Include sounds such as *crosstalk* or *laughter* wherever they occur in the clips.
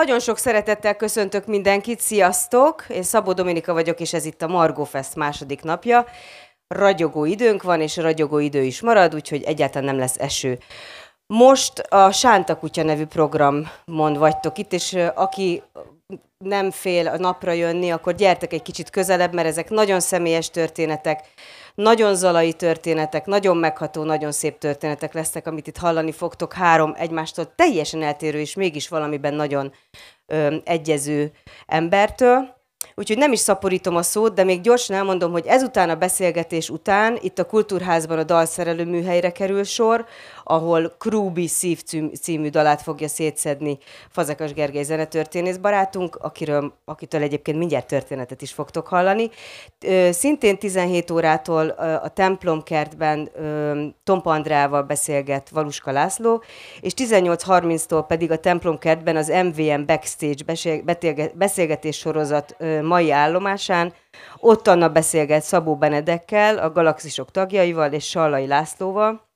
Nagyon sok szeretettel köszöntök mindenkit, sziasztok! Én Szabó Dominika vagyok, és ez itt a Margó Fest második napja. Ragyogó időnk van, és ragyogó idő is marad, úgyhogy egyáltalán nem lesz eső. Most a Sánta Kutya nevű programon vagytok itt, és aki nem fél a napra jönni, akkor gyertek egy kicsit közelebb, mert ezek nagyon személyes történetek, nagyon zalai történetek, nagyon megható, nagyon szép történetek lesznek, amit itt hallani fogtok, három egymástól teljesen eltérő és mégis valamiben nagyon ö, egyező embertől. Úgyhogy nem is szaporítom a szót, de még gyorsan elmondom, hogy ezután a beszélgetés után itt a Kultúrházban a dalszerelő műhelyre kerül sor, ahol Krúbi Szív című dalát fogja szétszedni Fazekas Gergely zenetörténész barátunk, akiről, akitől egyébként mindjárt történetet is fogtok hallani. Szintén 17 órától a templomkertben Tompa Andrával beszélget Valuska László, és 18.30-tól pedig a templomkertben az MVM Backstage beszélgetés sorozat mai állomásán ott Anna beszélget Szabó Benedekkel, a Galaxisok tagjaival és Sallai Lászlóval,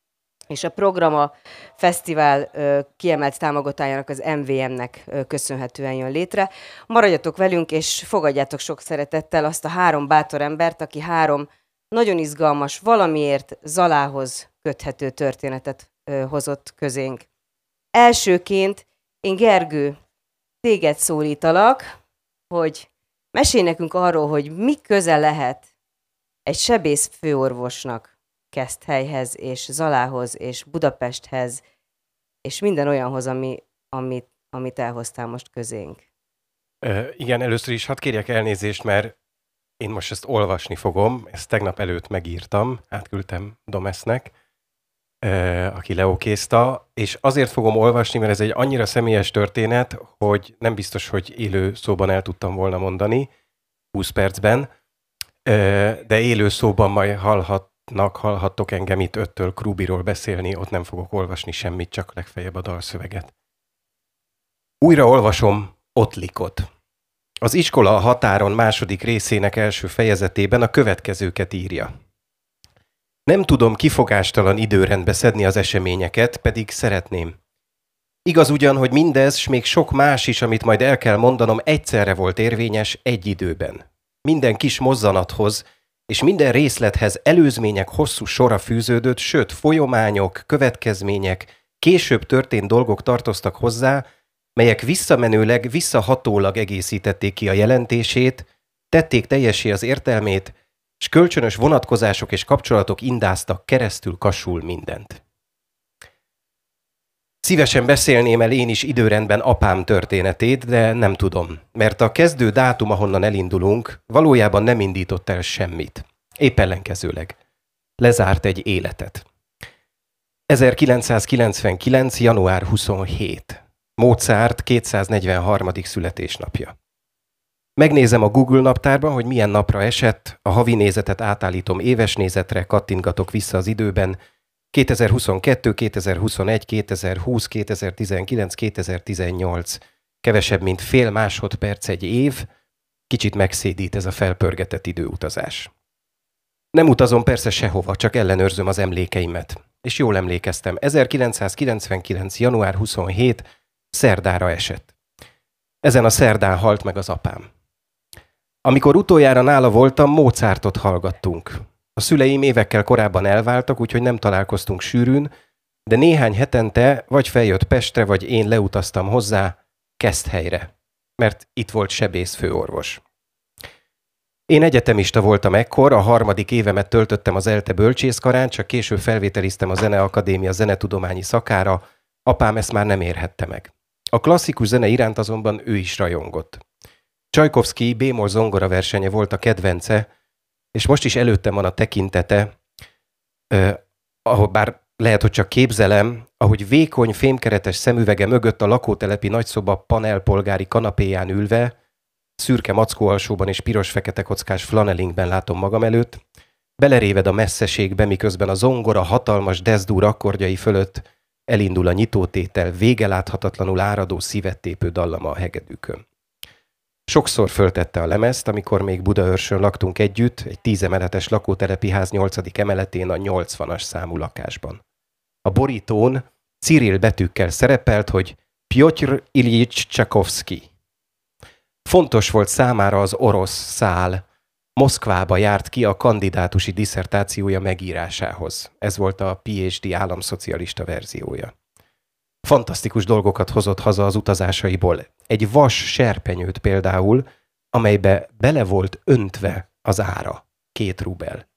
és a program a fesztivál kiemelt támogatájának az MVM-nek köszönhetően jön létre. Maradjatok velünk, és fogadjátok sok szeretettel azt a három bátor embert, aki három nagyon izgalmas, valamiért Zalához köthető történetet hozott közénk. Elsőként én Gergő, téged szólítalak, hogy mesélj nekünk arról, hogy mi köze lehet egy sebész főorvosnak Keszthelyhez, és Zalához, és Budapesthez, és minden olyanhoz, ami, amit, amit elhoztál most közénk. Uh, igen, először is hadd kérjek elnézést, mert én most ezt olvasni fogom, ezt tegnap előtt megírtam, átküldtem Domesznek, aki leokézta, és azért fogom olvasni, mert ez egy annyira személyes történet, hogy nem biztos, hogy élő szóban el tudtam volna mondani, 20 percben, de élő szóban majd hallhat, nak hallhattok engem itt öttől Krubiról beszélni, ott nem fogok olvasni semmit, csak legfeljebb a dalszöveget. Újra olvasom Ottlikot. Az iskola a határon második részének első fejezetében a következőket írja. Nem tudom kifogástalan időrendbe szedni az eseményeket, pedig szeretném. Igaz ugyan, hogy mindez, s még sok más is, amit majd el kell mondanom, egyszerre volt érvényes egy időben. Minden kis mozzanathoz, és minden részlethez előzmények hosszú sora fűződött, sőt folyományok, következmények, később történt dolgok tartoztak hozzá, melyek visszamenőleg, visszahatólag egészítették ki a jelentését, tették teljesé az értelmét, és kölcsönös vonatkozások és kapcsolatok indáztak keresztül kasul mindent. Szívesen beszélném el én is időrendben apám történetét, de nem tudom, mert a kezdő dátum, ahonnan elindulunk, valójában nem indított el semmit. Épp ellenkezőleg. Lezárt egy életet. 1999. január 27. Mozart 243. születésnapja. Megnézem a Google naptárban, hogy milyen napra esett, a havi nézetet átállítom éves nézetre, kattingatok vissza az időben, 2022, 2021, 2020, 2019, 2018, kevesebb, mint fél másodperc egy év, kicsit megszédít ez a felpörgetett időutazás. Nem utazom persze sehova, csak ellenőrzöm az emlékeimet. És jól emlékeztem, 1999. január 27. szerdára esett. Ezen a szerdán halt meg az apám. Amikor utoljára nála voltam, Mozartot hallgattunk. A szüleim évekkel korábban elváltak, úgyhogy nem találkoztunk sűrűn, de néhány hetente vagy feljött Pestre, vagy én leutaztam hozzá helyre, mert itt volt sebész főorvos. Én egyetemista voltam ekkor, a harmadik évemet töltöttem az ELTE bölcsészkarán, csak később felvételiztem a Zeneakadémia zenetudományi szakára, apám ezt már nem érhette meg. A klasszikus zene iránt azonban ő is rajongott. Csajkovszki B-moll zongora versenye volt a kedvence, és most is előttem van a tekintete, eh, ahol bár lehet, hogy csak képzelem, ahogy vékony fémkeretes szemüvege mögött a lakótelepi nagyszoba panelpolgári kanapéján ülve, szürke mackó és piros-fekete kockás flanelingben látom magam előtt, beleréved a messzeségbe, miközben a zongora hatalmas dezdúr akkordjai fölött elindul a nyitótétel vége láthatatlanul áradó szívettépő dallama a hegedűkön. Sokszor föltette a lemezt, amikor még Budaörsön laktunk együtt, egy tízemeletes lakótelepi ház nyolcadik emeletén a 80-as számú lakásban. A borítón Cyril betűkkel szerepelt, hogy Pyotr Ilyich Csakovszki. Fontos volt számára az orosz szál. Moszkvába járt ki a kandidátusi diszertációja megírásához. Ez volt a PhD államszocialista verziója. Fantasztikus dolgokat hozott haza az utazásaiból. Egy vas serpenyőt például, amelybe bele volt öntve az ára, két rubel.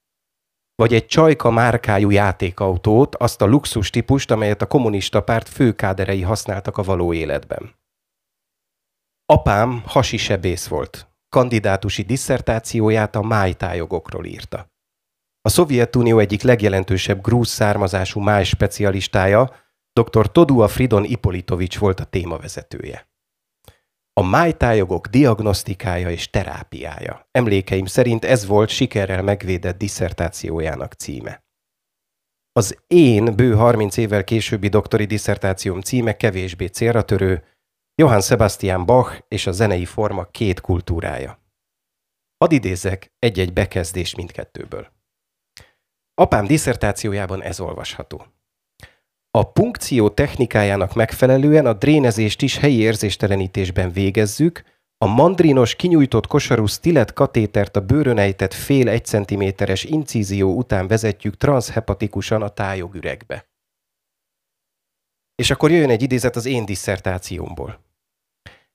Vagy egy csajka márkájú játékautót, azt a luxus típust, amelyet a kommunista párt főkáderei használtak a való életben. Apám hasi sebész volt. Kandidátusi disszertációját a májtájogokról írta. A Szovjetunió egyik legjelentősebb grúz származású máj specialistája, dr. Todua Fridon Ipolitovics volt a témavezetője. A májtájogok diagnosztikája és terápiája. Emlékeim szerint ez volt sikerrel megvédett disszertációjának címe. Az én bő 30 évvel későbbi doktori disszertációm címe kevésbé célra törő, Johann Sebastian Bach és a zenei forma két kultúrája. Hadd idézzek egy-egy bekezdés mindkettőből. Apám diszertációjában ez olvasható. A punkció technikájának megfelelően a drénezést is helyi érzéstelenítésben végezzük, a mandrinos kinyújtott kosarú stilet katétert a bőrön ejtett fél egy centiméteres incízió után vezetjük transzhepatikusan a tájogüregbe. És akkor jöjjön egy idézet az én disszertációmból.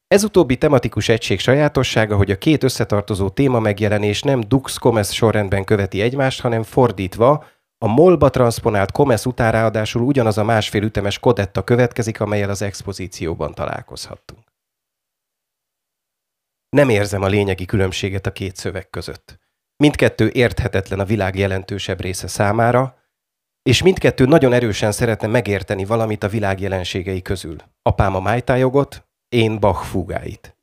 Ez utóbbi tematikus egység sajátossága, hogy a két összetartozó téma megjelenés nem dux-comesz sorrendben követi egymást, hanem fordítva, a molba transponált Comesz után ráadásul ugyanaz a másfél ütemes kodetta következik, amelyel az expozícióban találkozhattunk. Nem érzem a lényegi különbséget a két szöveg között. Mindkettő érthetetlen a világ jelentősebb része számára, és mindkettő nagyon erősen szeretne megérteni valamit a világ jelenségei közül. Apám a májtájogot, én Bach fúgáit.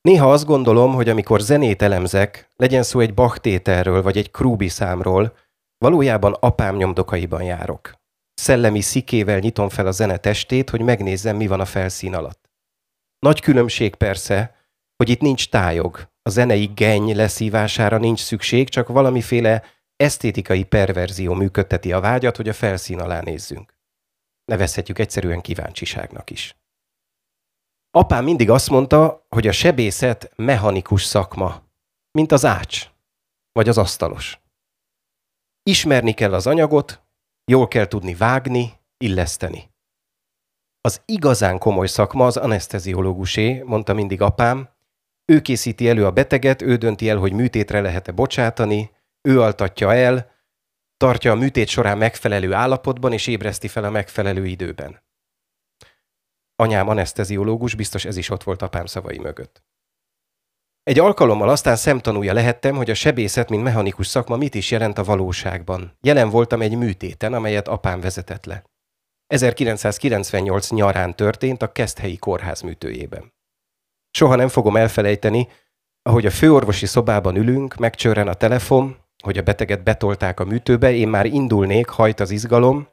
Néha azt gondolom, hogy amikor zenét elemzek, legyen szó egy Bach tételről vagy egy Krúbi számról, Valójában apám nyomdokaiban járok. Szellemi szikével nyitom fel a zene testét, hogy megnézzem, mi van a felszín alatt. Nagy különbség persze, hogy itt nincs tájog. A zenei genny leszívására nincs szükség, csak valamiféle esztétikai perverzió működteti a vágyat, hogy a felszín alá nézzünk. Nevezhetjük egyszerűen kíváncsiságnak is. Apám mindig azt mondta, hogy a sebészet mechanikus szakma, mint az ács, vagy az asztalos. Ismerni kell az anyagot, jól kell tudni vágni, illeszteni. Az igazán komoly szakma az anesteziológusé, mondta mindig apám. Ő készíti elő a beteget, ő dönti el, hogy műtétre lehet-e bocsátani, ő altatja el, tartja a műtét során megfelelő állapotban, és ébreszti fel a megfelelő időben. Anyám anesteziológus, biztos ez is ott volt apám szavai mögött. Egy alkalommal aztán szemtanúja lehettem, hogy a sebészet, mint mechanikus szakma mit is jelent a valóságban. Jelen voltam egy műtéten, amelyet apám vezetett le. 1998 nyarán történt a Keszthelyi kórház műtőjében. Soha nem fogom elfelejteni, ahogy a főorvosi szobában ülünk, megcsörren a telefon, hogy a beteget betolták a műtőbe, én már indulnék, hajt az izgalom,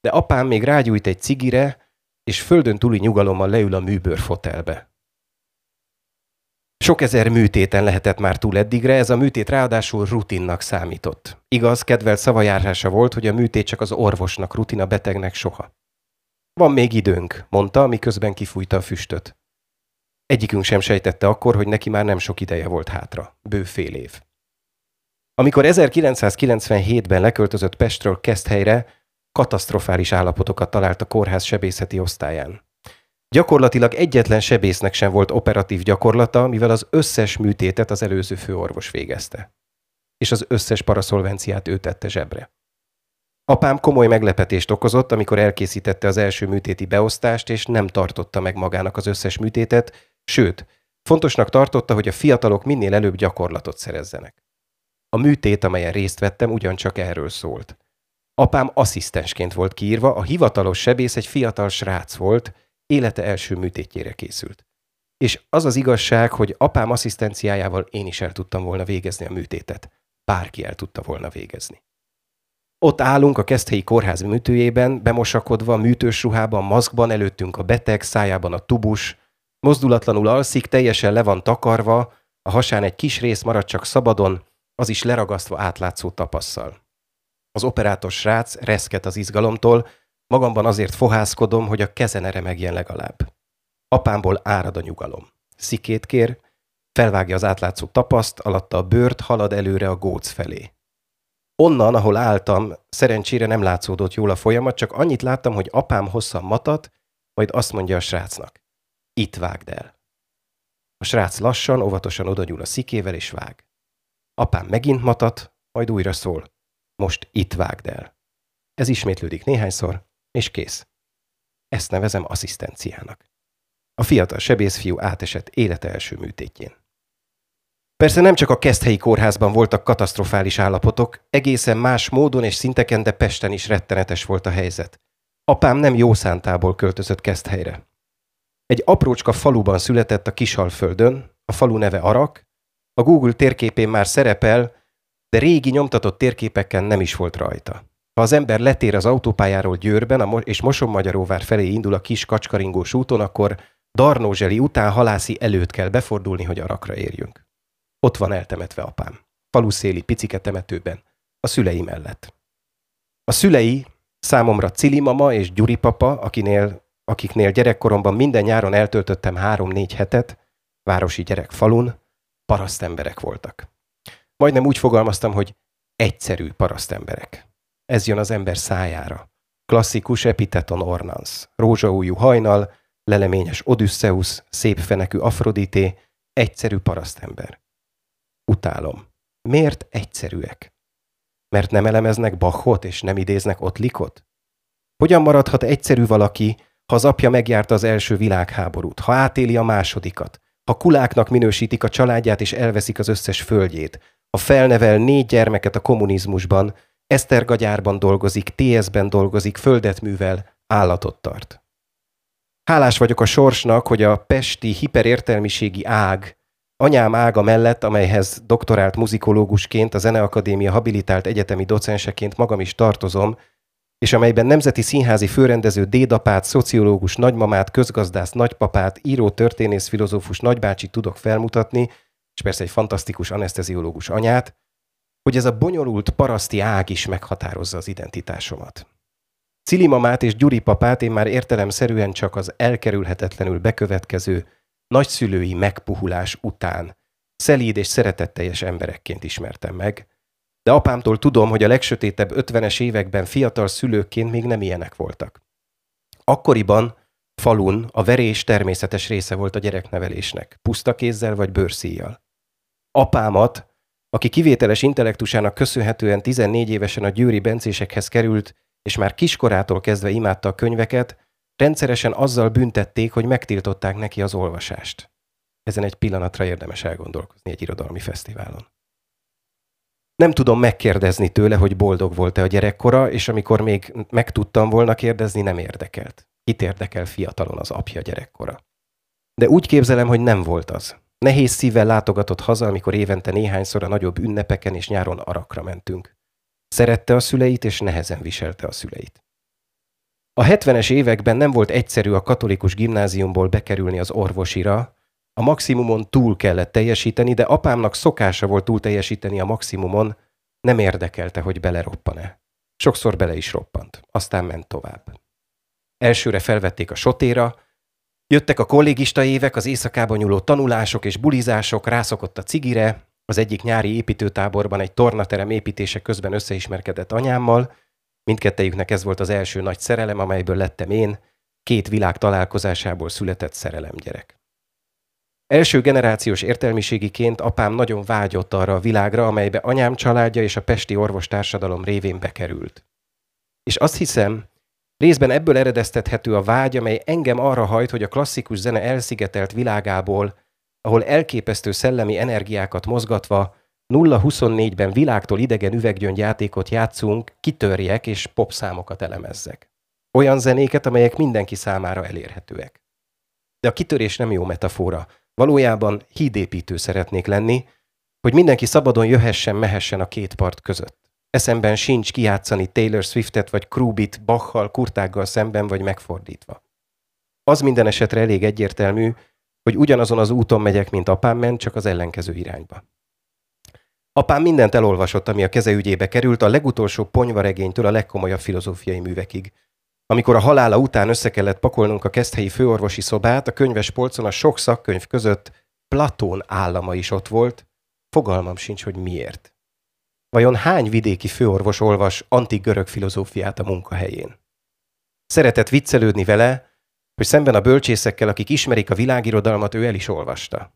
de apám még rágyújt egy cigire, és földön túli nyugalommal leül a műbőrfotelbe. Sok ezer műtéten lehetett már túl eddigre, ez a műtét ráadásul rutinnak számított. Igaz, kedvelt szavajárása volt, hogy a műtét csak az orvosnak rutin, a betegnek soha. Van még időnk, mondta, miközben kifújta a füstöt. Egyikünk sem sejtette akkor, hogy neki már nem sok ideje volt hátra, bő fél év. Amikor 1997-ben leköltözött Pestről Keszthelyre, katasztrofális állapotokat talált a kórház sebészeti osztályán. Gyakorlatilag egyetlen sebésznek sem volt operatív gyakorlata, mivel az összes műtétet az előző főorvos végezte. És az összes paraszolvenciát ő tette zsebre. Apám komoly meglepetést okozott, amikor elkészítette az első műtéti beosztást, és nem tartotta meg magának az összes műtétet, sőt, fontosnak tartotta, hogy a fiatalok minél előbb gyakorlatot szerezzenek. A műtét, amelyen részt vettem, ugyancsak erről szólt. Apám asszisztensként volt kiírva, a hivatalos sebész egy fiatal srác volt, élete első műtétjére készült. És az az igazság, hogy apám asszisztenciájával én is el tudtam volna végezni a műtétet. Bárki el tudta volna végezni. Ott állunk a Keszthelyi kórház műtőjében, bemosakodva, műtős ruhában, maszkban, előttünk a beteg, szájában a tubus, mozdulatlanul alszik, teljesen le van takarva, a hasán egy kis rész marad csak szabadon, az is leragasztva átlátszó tapasszal. Az operátor srác reszket az izgalomtól, Magamban azért fohászkodom, hogy a keze remegjen legalább. Apámból árad a nyugalom. Szikét kér, felvágja az átlátszó tapaszt, alatta a bőrt, halad előre a góc felé. Onnan, ahol álltam, szerencsére nem látszódott jól a folyamat, csak annyit láttam, hogy apám hosszan matat, majd azt mondja a srácnak. Itt vágd el. A srác lassan, óvatosan odanyúl a szikével és vág. Apám megint matat, majd újra szól. Most itt vágd el. Ez ismétlődik néhányszor, és kész. Ezt nevezem asszisztenciának. A fiatal sebészfiú átesett élete első műtétjén. Persze nem csak a Keszthelyi kórházban voltak katasztrofális állapotok, egészen más módon és szinteken, de Pesten is rettenetes volt a helyzet. Apám nem jó szántából költözött Keszthelyre. Egy aprócska faluban született a Kisalföldön, a falu neve Arak, a Google térképén már szerepel, de régi nyomtatott térképeken nem is volt rajta. Ha az ember letér az autópályáról Győrben és Mosonmagyaróvár felé indul a kis kacskaringós úton, akkor Darnózseli után halászi előtt kell befordulni, hogy Arakra érjünk. Ott van eltemetve apám. Faluszéli picike temetőben. A szülei mellett. A szülei számomra Cili mama és Gyuri papa, akinél, akiknél gyerekkoromban minden nyáron eltöltöttem három-négy hetet, városi gyerek falun, parasztemberek voltak. Majdnem úgy fogalmaztam, hogy egyszerű parasztemberek. Ez jön az ember szájára. Klasszikus epiteton ornans, rózsaújú hajnal, leleményes Odysseus, szép fenekű Afrodité, egyszerű parasztember. Utálom. Miért egyszerűek? Mert nem elemeznek Bachot és nem idéznek Ottlikot? Hogyan maradhat egyszerű valaki, ha az apja megjárta az első világháborút, ha átéli a másodikat, ha kuláknak minősítik a családját és elveszik az összes földjét, ha felnevel négy gyermeket a kommunizmusban, Esztergagyárban dolgozik, TS-ben dolgozik, földet művel, állatot tart. Hálás vagyok a sorsnak, hogy a pesti hiperértelmiségi ág Anyám ága mellett, amelyhez doktorált muzikológusként, a Zeneakadémia habilitált egyetemi docenseként magam is tartozom, és amelyben nemzeti színházi főrendező dédapát, szociológus nagymamát, közgazdász nagypapát, író, történész, filozófus nagybácsi tudok felmutatni, és persze egy fantasztikus anesteziológus anyát, hogy ez a bonyolult paraszti ág is meghatározza az identitásomat. Cili mamát és Gyuri papát én már értelemszerűen csak az elkerülhetetlenül bekövetkező nagyszülői megpuhulás után szelíd és szeretetteljes emberekként ismertem meg, de apámtól tudom, hogy a legsötétebb ötvenes években fiatal szülőként még nem ilyenek voltak. Akkoriban falun a verés természetes része volt a gyereknevelésnek, puszta kézzel vagy bőrszíjjal. Apámat, aki kivételes intellektusának köszönhetően 14 évesen a győri bencésekhez került, és már kiskorától kezdve imádta a könyveket, Rendszeresen azzal büntették, hogy megtiltották neki az olvasást. Ezen egy pillanatra érdemes elgondolkozni egy irodalmi fesztiválon. Nem tudom megkérdezni tőle, hogy boldog volt-e a gyerekkora, és amikor még meg tudtam volna kérdezni, nem érdekelt. Kit érdekel fiatalon az apja gyerekkora. De úgy képzelem, hogy nem volt az. Nehéz szívvel látogatott haza, amikor évente néhányszor a nagyobb ünnepeken és nyáron arakra mentünk. Szerette a szüleit, és nehezen viselte a szüleit. A 70-es években nem volt egyszerű a katolikus gimnáziumból bekerülni az orvosira, a maximumon túl kellett teljesíteni, de apámnak szokása volt túl teljesíteni a maximumon, nem érdekelte, hogy beleroppan-e. Sokszor bele is roppant, aztán ment tovább. Elsőre felvették a sotéra, jöttek a kollégista évek, az éjszakában nyúló tanulások és bulizások, rászokott a cigire, az egyik nyári építőtáborban egy tornaterem építése közben összeismerkedett anyámmal, Mindkettejüknek ez volt az első nagy szerelem, amelyből lettem én, két világ találkozásából született szerelemgyerek. Első generációs értelmiségiként apám nagyon vágyott arra a világra, amelybe anyám családja és a pesti orvostársadalom révén bekerült. És azt hiszem, részben ebből eredeztethető a vágy, amely engem arra hajt, hogy a klasszikus zene elszigetelt világából, ahol elképesztő szellemi energiákat mozgatva 0-24-ben világtól idegen üveggyöngyjátékot játszunk, kitörjek és popszámokat elemezzek. Olyan zenéket, amelyek mindenki számára elérhetőek. De a kitörés nem jó metafora. Valójában hídépítő szeretnék lenni, hogy mindenki szabadon jöhessen, mehessen a két part között. Eszemben sincs kijátszani Taylor Swiftet vagy Krubit Bachal, Kurtággal szemben vagy megfordítva. Az minden esetre elég egyértelmű, hogy ugyanazon az úton megyek, mint apám ment, csak az ellenkező irányba. Apám mindent elolvasott, ami a keze ügyébe került, a legutolsó ponyvaregénytől a legkomolyabb filozófiai művekig. Amikor a halála után össze kellett pakolnunk a keszthelyi főorvosi szobát, a könyves polcon a sok szakkönyv között Platón állama is ott volt, fogalmam sincs, hogy miért. Vajon hány vidéki főorvos olvas antik görög filozófiát a munkahelyén? Szeretett viccelődni vele, hogy szemben a bölcsészekkel, akik ismerik a világirodalmat, ő el is olvasta.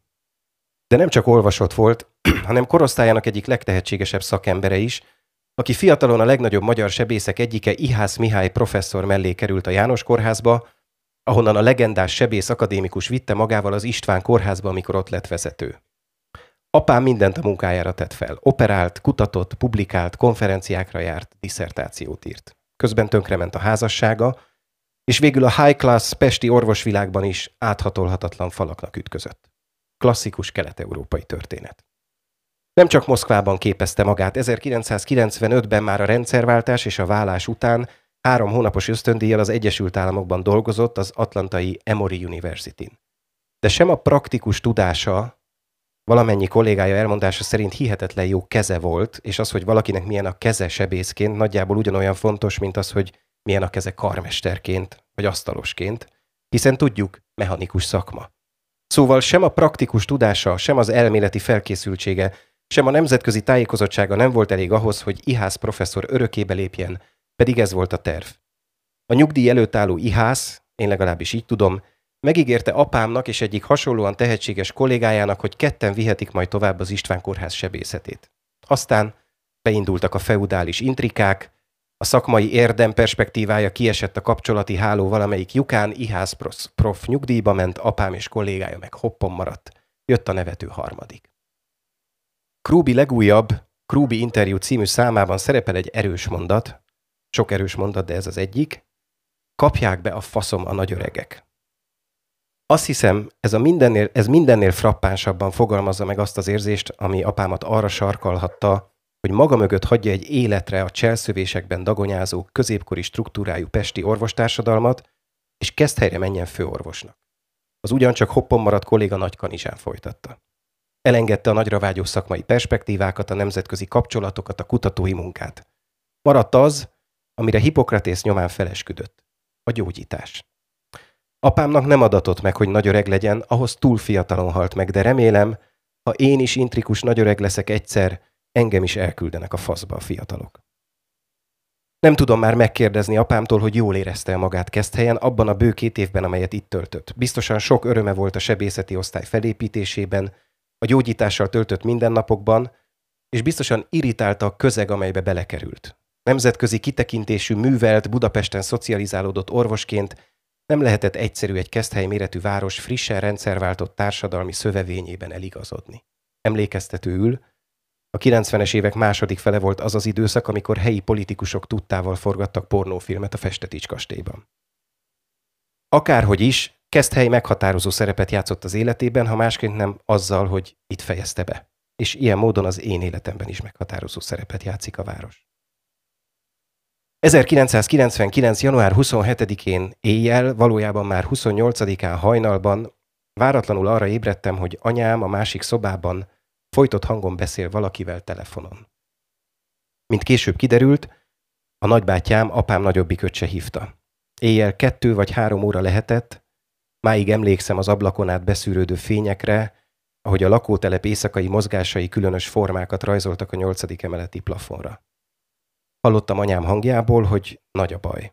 De nem csak olvasott volt, *clears throat* hanem korosztályának egyik legtehetségesebb szakembere is, aki fiatalon a legnagyobb magyar sebészek egyike Ihász Mihály professzor mellé került a János kórházba, ahonnan a legendás sebész akadémikus vitte magával az István kórházba, amikor ott lett vezető. Apám mindent a munkájára tett fel. Operált, kutatott, publikált, konferenciákra járt, diszertációt írt. Közben tönkrement a házassága, és végül a high class pesti orvosvilágban is áthatolhatatlan falaknak ütközött. Klasszikus kelet-európai történet. Nem csak Moszkvában képezte magát, 1995-ben már a rendszerváltás és a vállás után három hónapos ösztöndíjjal az Egyesült Államokban dolgozott az Atlantai Emory University-n. De sem a praktikus tudása, valamennyi kollégája elmondása szerint hihetetlen jó keze volt, és az, hogy valakinek milyen a keze sebészként, nagyjából ugyanolyan fontos, mint az, hogy milyen a keze karmesterként, vagy asztalosként, hiszen tudjuk, mechanikus szakma. Szóval sem a praktikus tudása, sem az elméleti felkészültsége, sem a nemzetközi tájékozottsága nem volt elég ahhoz, hogy Ihász professzor örökébe lépjen, pedig ez volt a terv. A nyugdíj előtt álló Ihász, én legalábbis így tudom, megígérte apámnak és egyik hasonlóan tehetséges kollégájának, hogy ketten vihetik majd tovább az István kórház sebészetét. Aztán beindultak a feudális intrikák, a szakmai érdem perspektívája kiesett a kapcsolati háló valamelyik lyukán, Ihász prof nyugdíjba ment, apám és kollégája meg hoppon maradt. Jött a nevető harmadik. Krúbi legújabb Krúbi interjú című számában szerepel egy erős mondat, sok erős mondat, de ez az egyik, kapják be a faszom a nagyöregek. Azt hiszem, ez, a mindennél, ez mindennél frappánsabban fogalmazza meg azt az érzést, ami apámat arra sarkalhatta, hogy maga mögött hagyja egy életre a cselszövésekben dagonyázó, középkori struktúrájú pesti orvostársadalmat, és kezd helyre menjen főorvosnak. Az ugyancsak hoppon maradt kolléga Nagy Kanizsán folytatta. Elengedte a nagyra vágyó szakmai perspektívákat, a nemzetközi kapcsolatokat, a kutatói munkát. Maradt az, amire Hippokratész nyomán felesküdött. A gyógyítás. Apámnak nem adatott meg, hogy nagy öreg legyen, ahhoz túl fiatalon halt meg, de remélem, ha én is intrikus nagy öreg leszek egyszer, engem is elküldenek a faszba a fiatalok. Nem tudom már megkérdezni apámtól, hogy jól érezte magát Keszthelyen abban a bő két évben, amelyet itt töltött. Biztosan sok öröme volt a sebészeti osztály felépítésében, a gyógyítással töltött mindennapokban, és biztosan irritálta a közeg, amelybe belekerült. Nemzetközi kitekintésű, művelt, Budapesten szocializálódott orvosként nem lehetett egyszerű egy keszthely méretű város frissen rendszerváltott társadalmi szövevényében eligazodni. Emlékeztetőül, a 90-es évek második fele volt az az időszak, amikor helyi politikusok tudtával forgattak pornófilmet a Festetics kastélyban. Akárhogy is, Keszthely meghatározó szerepet játszott az életében, ha másként nem azzal, hogy itt fejezte be. És ilyen módon az én életemben is meghatározó szerepet játszik a város. 1999. január 27-én éjjel, valójában már 28-án hajnalban váratlanul arra ébredtem, hogy anyám a másik szobában folytott hangon beszél valakivel telefonon. Mint később kiderült, a nagybátyám apám nagyobbik öccse hívta. Éjjel kettő vagy három óra lehetett, máig emlékszem az ablakon át beszűrődő fényekre, ahogy a lakótelep éjszakai mozgásai különös formákat rajzoltak a nyolcadik emeleti plafonra. Hallottam anyám hangjából, hogy nagy a baj.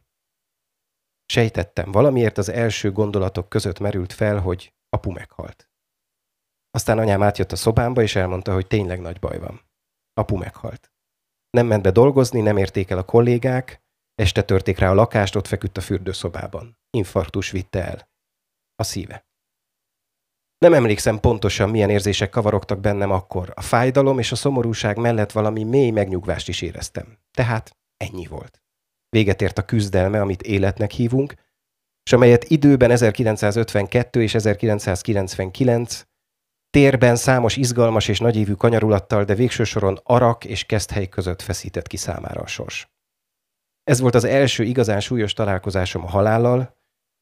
Sejtettem, valamiért az első gondolatok között merült fel, hogy apu meghalt. Aztán anyám átjött a szobámba, és elmondta, hogy tényleg nagy baj van. Apu meghalt. Nem ment be dolgozni, nem érték el a kollégák, este törték rá a lakást, ott feküdt a fürdőszobában. Infarktus vitte el. A szíve. Nem emlékszem pontosan, milyen érzések kavarogtak bennem akkor. A fájdalom és a szomorúság mellett valami mély megnyugvást is éreztem. Tehát ennyi volt. Véget ért a küzdelme, amit életnek hívunk, és amelyet időben 1952 és 1999 térben számos izgalmas és nagyívű kanyarulattal, de végső soron arak és keszthely között feszített ki számára a sors. Ez volt az első igazán súlyos találkozásom a halállal,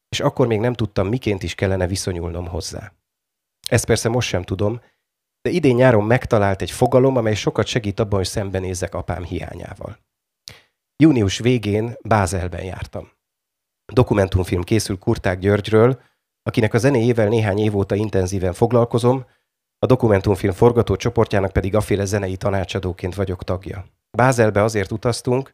és akkor még nem tudtam, miként is kellene viszonyulnom hozzá. Ezt persze most sem tudom, de idén nyáron megtalált egy fogalom, amely sokat segít abban, hogy szembenézzek apám hiányával. Június végén Bázelben jártam. Dokumentumfilm készül Kurták Györgyről, akinek a zenéjével néhány év óta intenzíven foglalkozom, a dokumentumfilm forgató csoportjának pedig aféle zenei tanácsadóként vagyok tagja. Bázelbe azért utaztunk,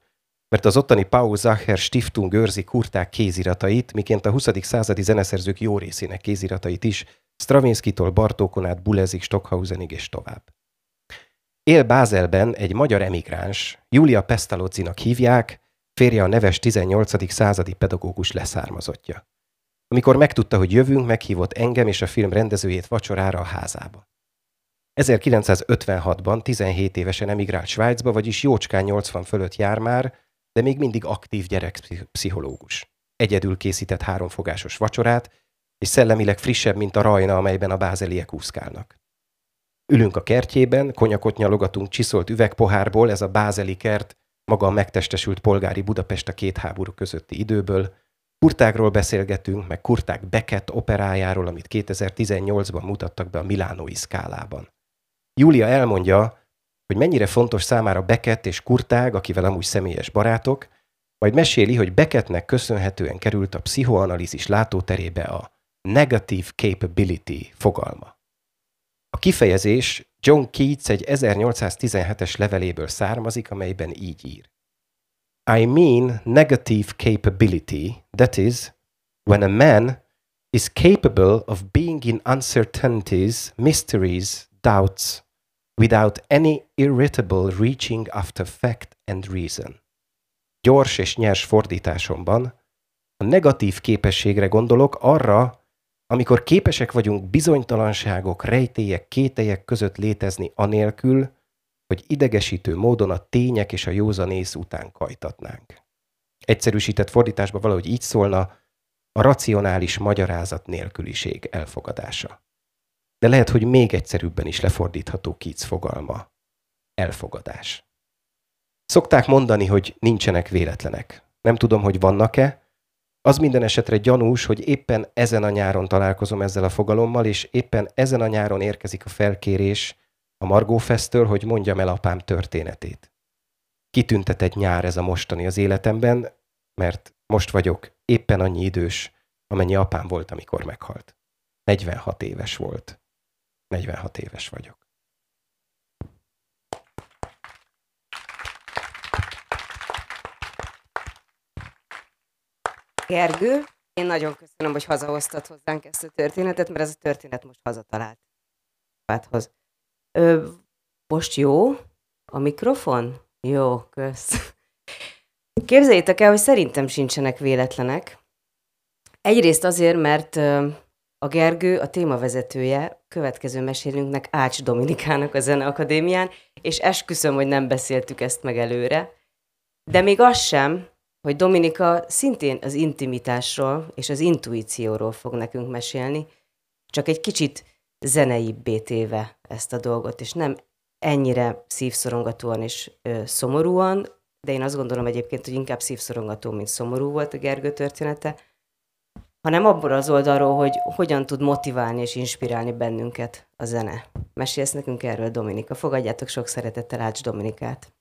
mert az ottani Paul Zacher Stiftung őrzi kurták kéziratait, miként a 20. századi zeneszerzők jó részének kéziratait is, Stravinsky-tól Bartókon át Bulezig, Stockhausenig és tovább. Él Bázelben egy magyar emigráns, Julia Pestalozzinak hívják, férje a neves 18. századi pedagógus leszármazottja. Amikor megtudta, hogy jövünk, meghívott engem és a film rendezőjét vacsorára a házába. 1956-ban 17 évesen emigrált Svájcba, vagyis jócskán 80 fölött jár már, de még mindig aktív gyerekpszichológus. Egyedül készített háromfogásos vacsorát, és szellemileg frissebb, mint a rajna, amelyben a bázeliek úszkálnak. Ülünk a kertjében, konyakot nyalogatunk csiszolt üvegpohárból, ez a bázeli kert, maga a megtestesült polgári Budapest a két háború közötti időből. Kurtágról beszélgetünk, meg Kurták Beckett operájáról, amit 2018-ban mutattak be a Milánói szkálában. Júlia elmondja, hogy mennyire fontos számára Beckett és Kurtág, akivel amúgy személyes barátok, majd meséli, hogy Beckettnek köszönhetően került a pszichoanalízis látóterébe a negative capability fogalma. A kifejezés John Keats egy 1817-es leveléből származik, amelyben így ír. I mean negative capability, that is, when a man is capable of being in uncertainties, mysteries, doubts, without any irritable reaching after fact and reason. Gyors és nyers fordításomban a negatív képességre gondolok arra, amikor képesek vagyunk bizonytalanságok, rejtélyek, kételyek között létezni anélkül, hogy idegesítő módon a tények és a józanész után kajtatnánk. Egyszerűsített fordításban valahogy így szólna, a racionális magyarázat nélküliség elfogadása. De lehet, hogy még egyszerűbben is lefordítható Keats fogalma. Elfogadás. Szokták mondani, hogy nincsenek véletlenek. Nem tudom, hogy vannak-e. Az minden esetre gyanús, hogy éppen ezen a nyáron találkozom ezzel a fogalommal, és éppen ezen a nyáron érkezik a felkérés a Margó Fesztől, hogy mondjam el apám történetét. Kitüntetett nyár ez a mostani az életemben, mert most vagyok éppen annyi idős, amennyi apám volt, amikor meghalt. 46 éves volt. 46 éves vagyok. Gergő, én nagyon köszönöm, hogy hazahoztad hozzánk ezt a történetet, mert ez a történet most hazatalált. Hoz. Ö, most jó? A mikrofon? Jó, kösz. Képzeljétek el, hogy szerintem sincsenek véletlenek. Egyrészt azért, mert a Gergő, a témavezetője következő mesélünknek Ács Dominikának a Zeneakadémián, és esküszöm, hogy nem beszéltük ezt meg előre. De még az sem, hogy Dominika szintén az intimitásról és az intuícióról fog nekünk mesélni, csak egy kicsit zenei téve ezt a dolgot, és nem ennyire szívszorongatóan és ö, szomorúan, de én azt gondolom egyébként, hogy inkább szívszorongató, mint szomorú volt a Gergő története, hanem abból az oldalról, hogy hogyan tud motiválni és inspirálni bennünket a zene. Mesélsz nekünk erről, Dominika. Fogadjátok sok szeretettel Ács Dominikát.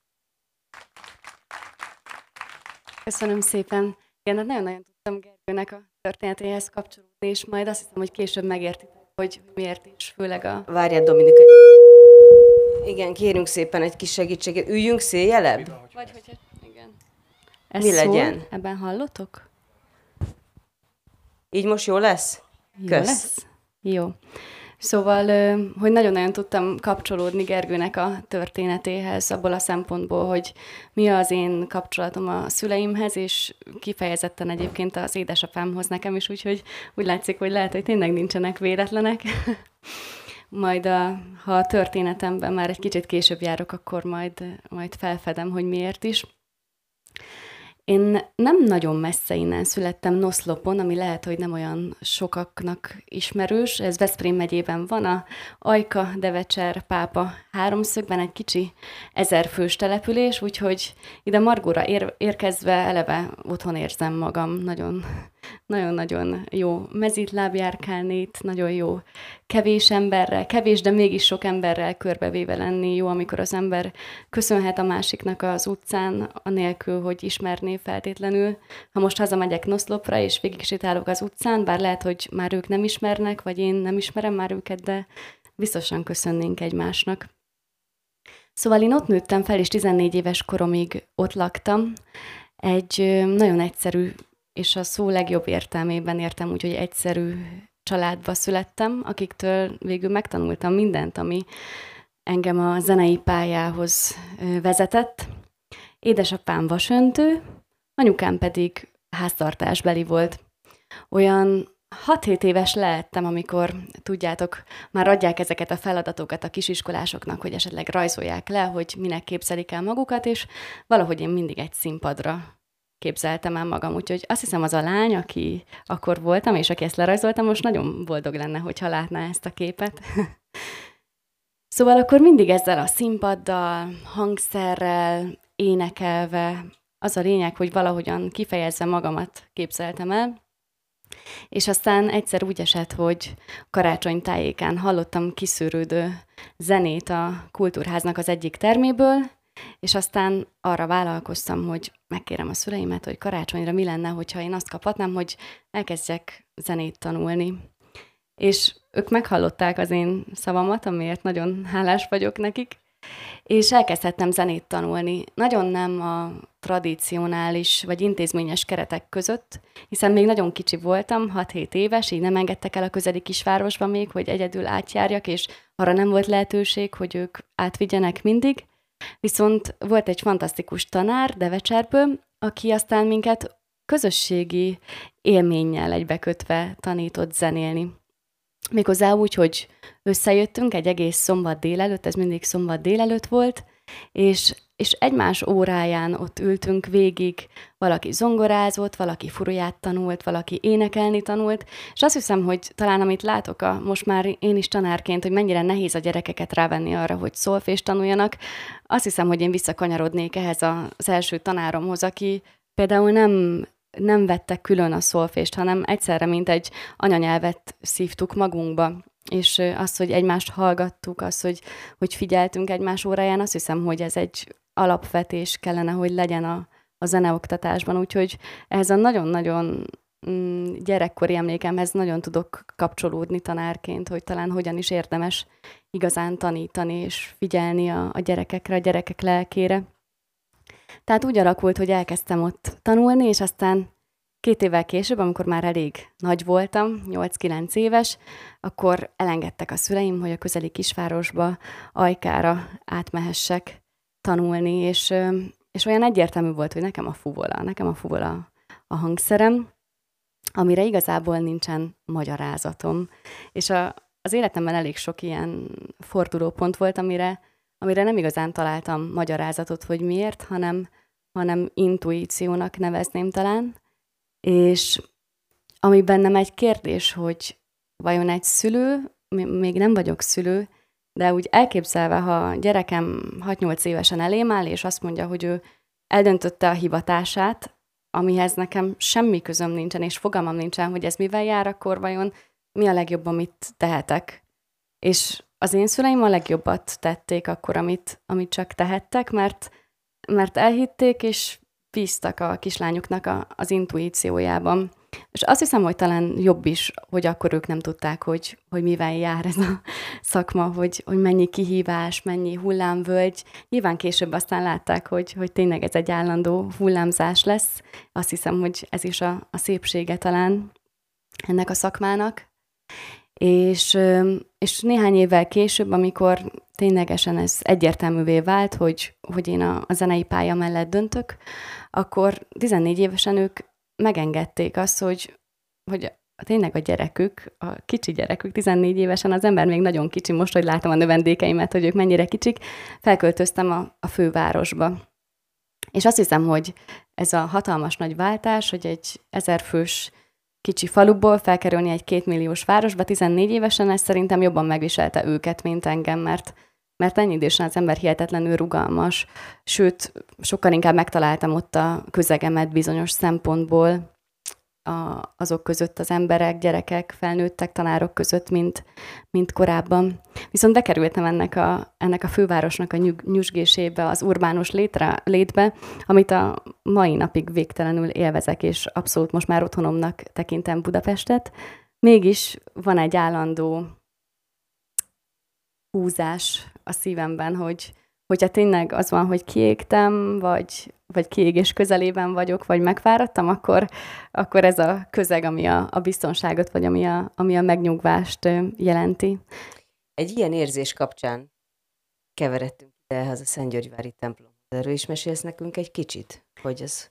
Köszönöm szépen. Igen, hát nagyon-nagyon tudtam Gergőnek a történetéhez kapcsolódni, és majd azt hiszem, hogy később megértitek, hogy miért is, főleg a... Várjál, Dominika. Igen, kérünk szépen egy kis segítséget. Üljünk széjelebb? Vagy hogyha... Igen. Ez Mi szól? legyen? Ebben hallotok? Így most jó lesz? Jó Kösz. lesz? Jó. Szóval, hogy nagyon-nagyon tudtam kapcsolódni Gergőnek a történetéhez, abból a szempontból, hogy mi az én kapcsolatom a szüleimhez, és kifejezetten egyébként az édesapámhoz nekem is, úgyhogy úgy látszik, hogy lehet, hogy tényleg nincsenek véletlenek. *laughs* majd, a, ha a történetemben már egy kicsit később járok, akkor majd, majd felfedem, hogy miért is. Én nem nagyon messze innen születtem Noszlopon, ami lehet, hogy nem olyan sokaknak ismerős. Ez Veszprém megyében van, a Ajka, Devecser, Pápa háromszögben egy kicsi ezerfős település, úgyhogy ide Margóra ér- érkezve eleve otthon érzem magam. Nagyon nagyon-nagyon jó mezitlábjárkálni itt, nagyon jó kevés emberrel, kevés, de mégis sok emberrel körbevéve lenni, jó, amikor az ember köszönhet a másiknak az utcán, anélkül, hogy ismerné feltétlenül. Ha most hazamegyek Noszlopra, és végig az utcán, bár lehet, hogy már ők nem ismernek, vagy én nem ismerem már őket, de biztosan köszönnénk egymásnak. Szóval én ott nőttem fel, és 14 éves koromig ott laktam. Egy nagyon egyszerű, és a szó legjobb értelmében értem úgy, hogy egyszerű családba születtem, akiktől végül megtanultam mindent, ami engem a zenei pályához vezetett. Édesapám vasöntő, anyukám pedig háztartásbeli volt. Olyan 6-7 éves lehettem, amikor, tudjátok, már adják ezeket a feladatokat a kisiskolásoknak, hogy esetleg rajzolják le, hogy minek képzelik el magukat, és valahogy én mindig egy színpadra képzeltem el magam. Úgyhogy azt hiszem az a lány, aki akkor voltam, és aki ezt lerajzoltam, most nagyon boldog lenne, hogyha látná ezt a képet. *laughs* szóval akkor mindig ezzel a színpaddal, hangszerrel, énekelve, az a lényeg, hogy valahogyan kifejezve magamat képzeltem el, és aztán egyszer úgy esett, hogy karácsony tájékán hallottam kiszűrődő zenét a kultúrháznak az egyik terméből, és aztán arra vállalkoztam, hogy megkérem a szüleimet, hogy karácsonyra mi lenne, hogyha én azt kaphatnám, hogy elkezdjek zenét tanulni. És ők meghallották az én szavamat, amiért nagyon hálás vagyok nekik, és elkezdhettem zenét tanulni. Nagyon nem a tradicionális vagy intézményes keretek között, hiszen még nagyon kicsi voltam, 6-7 éves, így nem engedtek el a közeli kisvárosba még, hogy egyedül átjárjak, és arra nem volt lehetőség, hogy ők átvigyenek mindig. Viszont volt egy fantasztikus tanár Devecserből, aki aztán minket közösségi élménnyel egybekötve tanított zenélni. Méghozzá úgy, hogy összejöttünk egy egész szombat délelőtt, ez mindig szombat délelőtt volt, és, és egymás óráján ott ültünk végig, valaki zongorázott, valaki furuját tanult, valaki énekelni tanult, és azt hiszem, hogy talán amit látok a, most már én is tanárként, hogy mennyire nehéz a gyerekeket rávenni arra, hogy szolfés tanuljanak, azt hiszem, hogy én visszakanyarodnék ehhez az első tanáromhoz, aki például nem nem vettek külön a szolfést, hanem egyszerre, mint egy anyanyelvet szívtuk magunkba. És az, hogy egymást hallgattuk, az, hogy, hogy figyeltünk egymás óráján, azt hiszem, hogy ez egy alapvetés kellene, hogy legyen a, a zeneoktatásban. Úgyhogy ehhez a nagyon-nagyon mm, gyerekkori emlékemhez nagyon tudok kapcsolódni tanárként, hogy talán hogyan is érdemes igazán tanítani és figyelni a, a gyerekekre, a gyerekek lelkére. Tehát úgy alakult, hogy elkezdtem ott tanulni, és aztán két évvel később, amikor már elég nagy voltam, 8-9 éves, akkor elengedtek a szüleim, hogy a közeli kisvárosba, Ajkára átmehessek tanulni, és, és olyan egyértelmű volt, hogy nekem a fuvola, nekem a fuvola a hangszerem, amire igazából nincsen magyarázatom. És a, az életemben elég sok ilyen fordulópont volt, amire amire nem igazán találtam magyarázatot, hogy miért, hanem, hanem intuíciónak nevezném talán. És ami bennem egy kérdés, hogy vajon egy szülő, még nem vagyok szülő, de úgy elképzelve, ha gyerekem 6-8 évesen elém áll, és azt mondja, hogy ő eldöntötte a hivatását, amihez nekem semmi közöm nincsen, és fogalmam nincsen, hogy ez mivel jár, akkor vajon mi a legjobb, amit tehetek. És az én szüleim a legjobbat tették akkor, amit, amit csak tehettek, mert, mert elhitték, és bíztak a kislányuknak a, az intuíciójában. És azt hiszem, hogy talán jobb is, hogy akkor ők nem tudták, hogy, hogy mivel jár ez a szakma, hogy, hogy mennyi kihívás, mennyi hullámvölgy. Nyilván később aztán látták, hogy, hogy tényleg ez egy állandó hullámzás lesz. Azt hiszem, hogy ez is a, a szépsége talán ennek a szakmának. És, és néhány évvel később, amikor ténylegesen ez egyértelművé vált, hogy, hogy én a, a zenei pálya mellett döntök, akkor 14 évesen ők megengedték azt, hogy, hogy tényleg a gyerekük, a kicsi gyerekük, 14 évesen, az ember még nagyon kicsi, most, hogy látom a növendékeimet, hogy ők mennyire kicsik, felköltöztem a, a fővárosba. És azt hiszem, hogy ez a hatalmas nagy váltás, hogy egy ezerfős kicsi faluból felkerülni egy kétmilliós városba 14 évesen, ez szerintem jobban megviselte őket, mint engem, mert, mert ennyi idősen az ember hihetetlenül rugalmas, sőt, sokkal inkább megtaláltam ott a közegemet bizonyos szempontból, a, azok között az emberek, gyerekek, felnőttek, tanárok között, mint, mint korábban. Viszont bekerültem ennek a, ennek a fővárosnak a nyug, nyusgésébe, az urbánus létre, létbe, amit a mai napig végtelenül élvezek, és abszolút most már otthonomnak tekintem Budapestet. Mégis van egy állandó húzás a szívemben, hogy, hogyha tényleg az van, hogy kiégtem, vagy, vagy kiégés közelében vagyok, vagy megfáradtam, akkor, akkor ez a közeg, ami a, a biztonságot, vagy ami a, ami a megnyugvást jelenti. Egy ilyen érzés kapcsán keveredtünk ehhez a Szentgyörgyvári templomhoz. Erről is mesélsz nekünk egy kicsit? Hogy ez,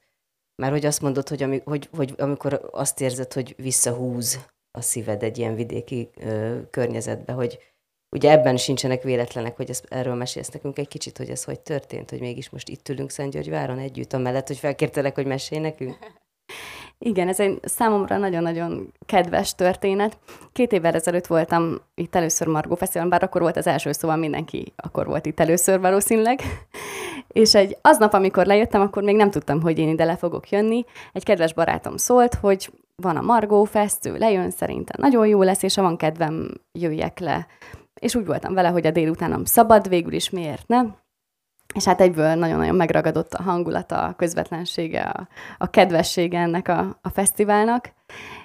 mert hogy azt mondod, hogy, ami, hogy, hogy amikor azt érzed, hogy visszahúz a szíved egy ilyen vidéki ö, környezetbe, hogy, Ugye ebben sincsenek véletlenek, hogy ezt, erről mesélsz nekünk egy kicsit, hogy ez hogy történt, hogy mégis most itt ülünk Szentgyörgyváron együtt, amellett, hogy felkértelek, hogy mesélj nekünk? *laughs* Igen, ez egy számomra nagyon-nagyon kedves történet. Két évvel ezelőtt voltam itt először Margó Fesztiválon, bár akkor volt az első, szóval mindenki akkor volt itt először valószínűleg. *laughs* És egy aznap, amikor lejöttem, akkor még nem tudtam, hogy én ide le fogok jönni. Egy kedves barátom szólt, hogy van a Margó Fest, ő lejön, szerintem nagyon jó lesz, és ha van kedvem, jöjjek le és úgy voltam vele, hogy a délutánom szabad, végül is miért nem. És hát egyből nagyon-nagyon megragadott a hangulata, a közvetlensége, a, a kedvessége ennek a, a fesztiválnak.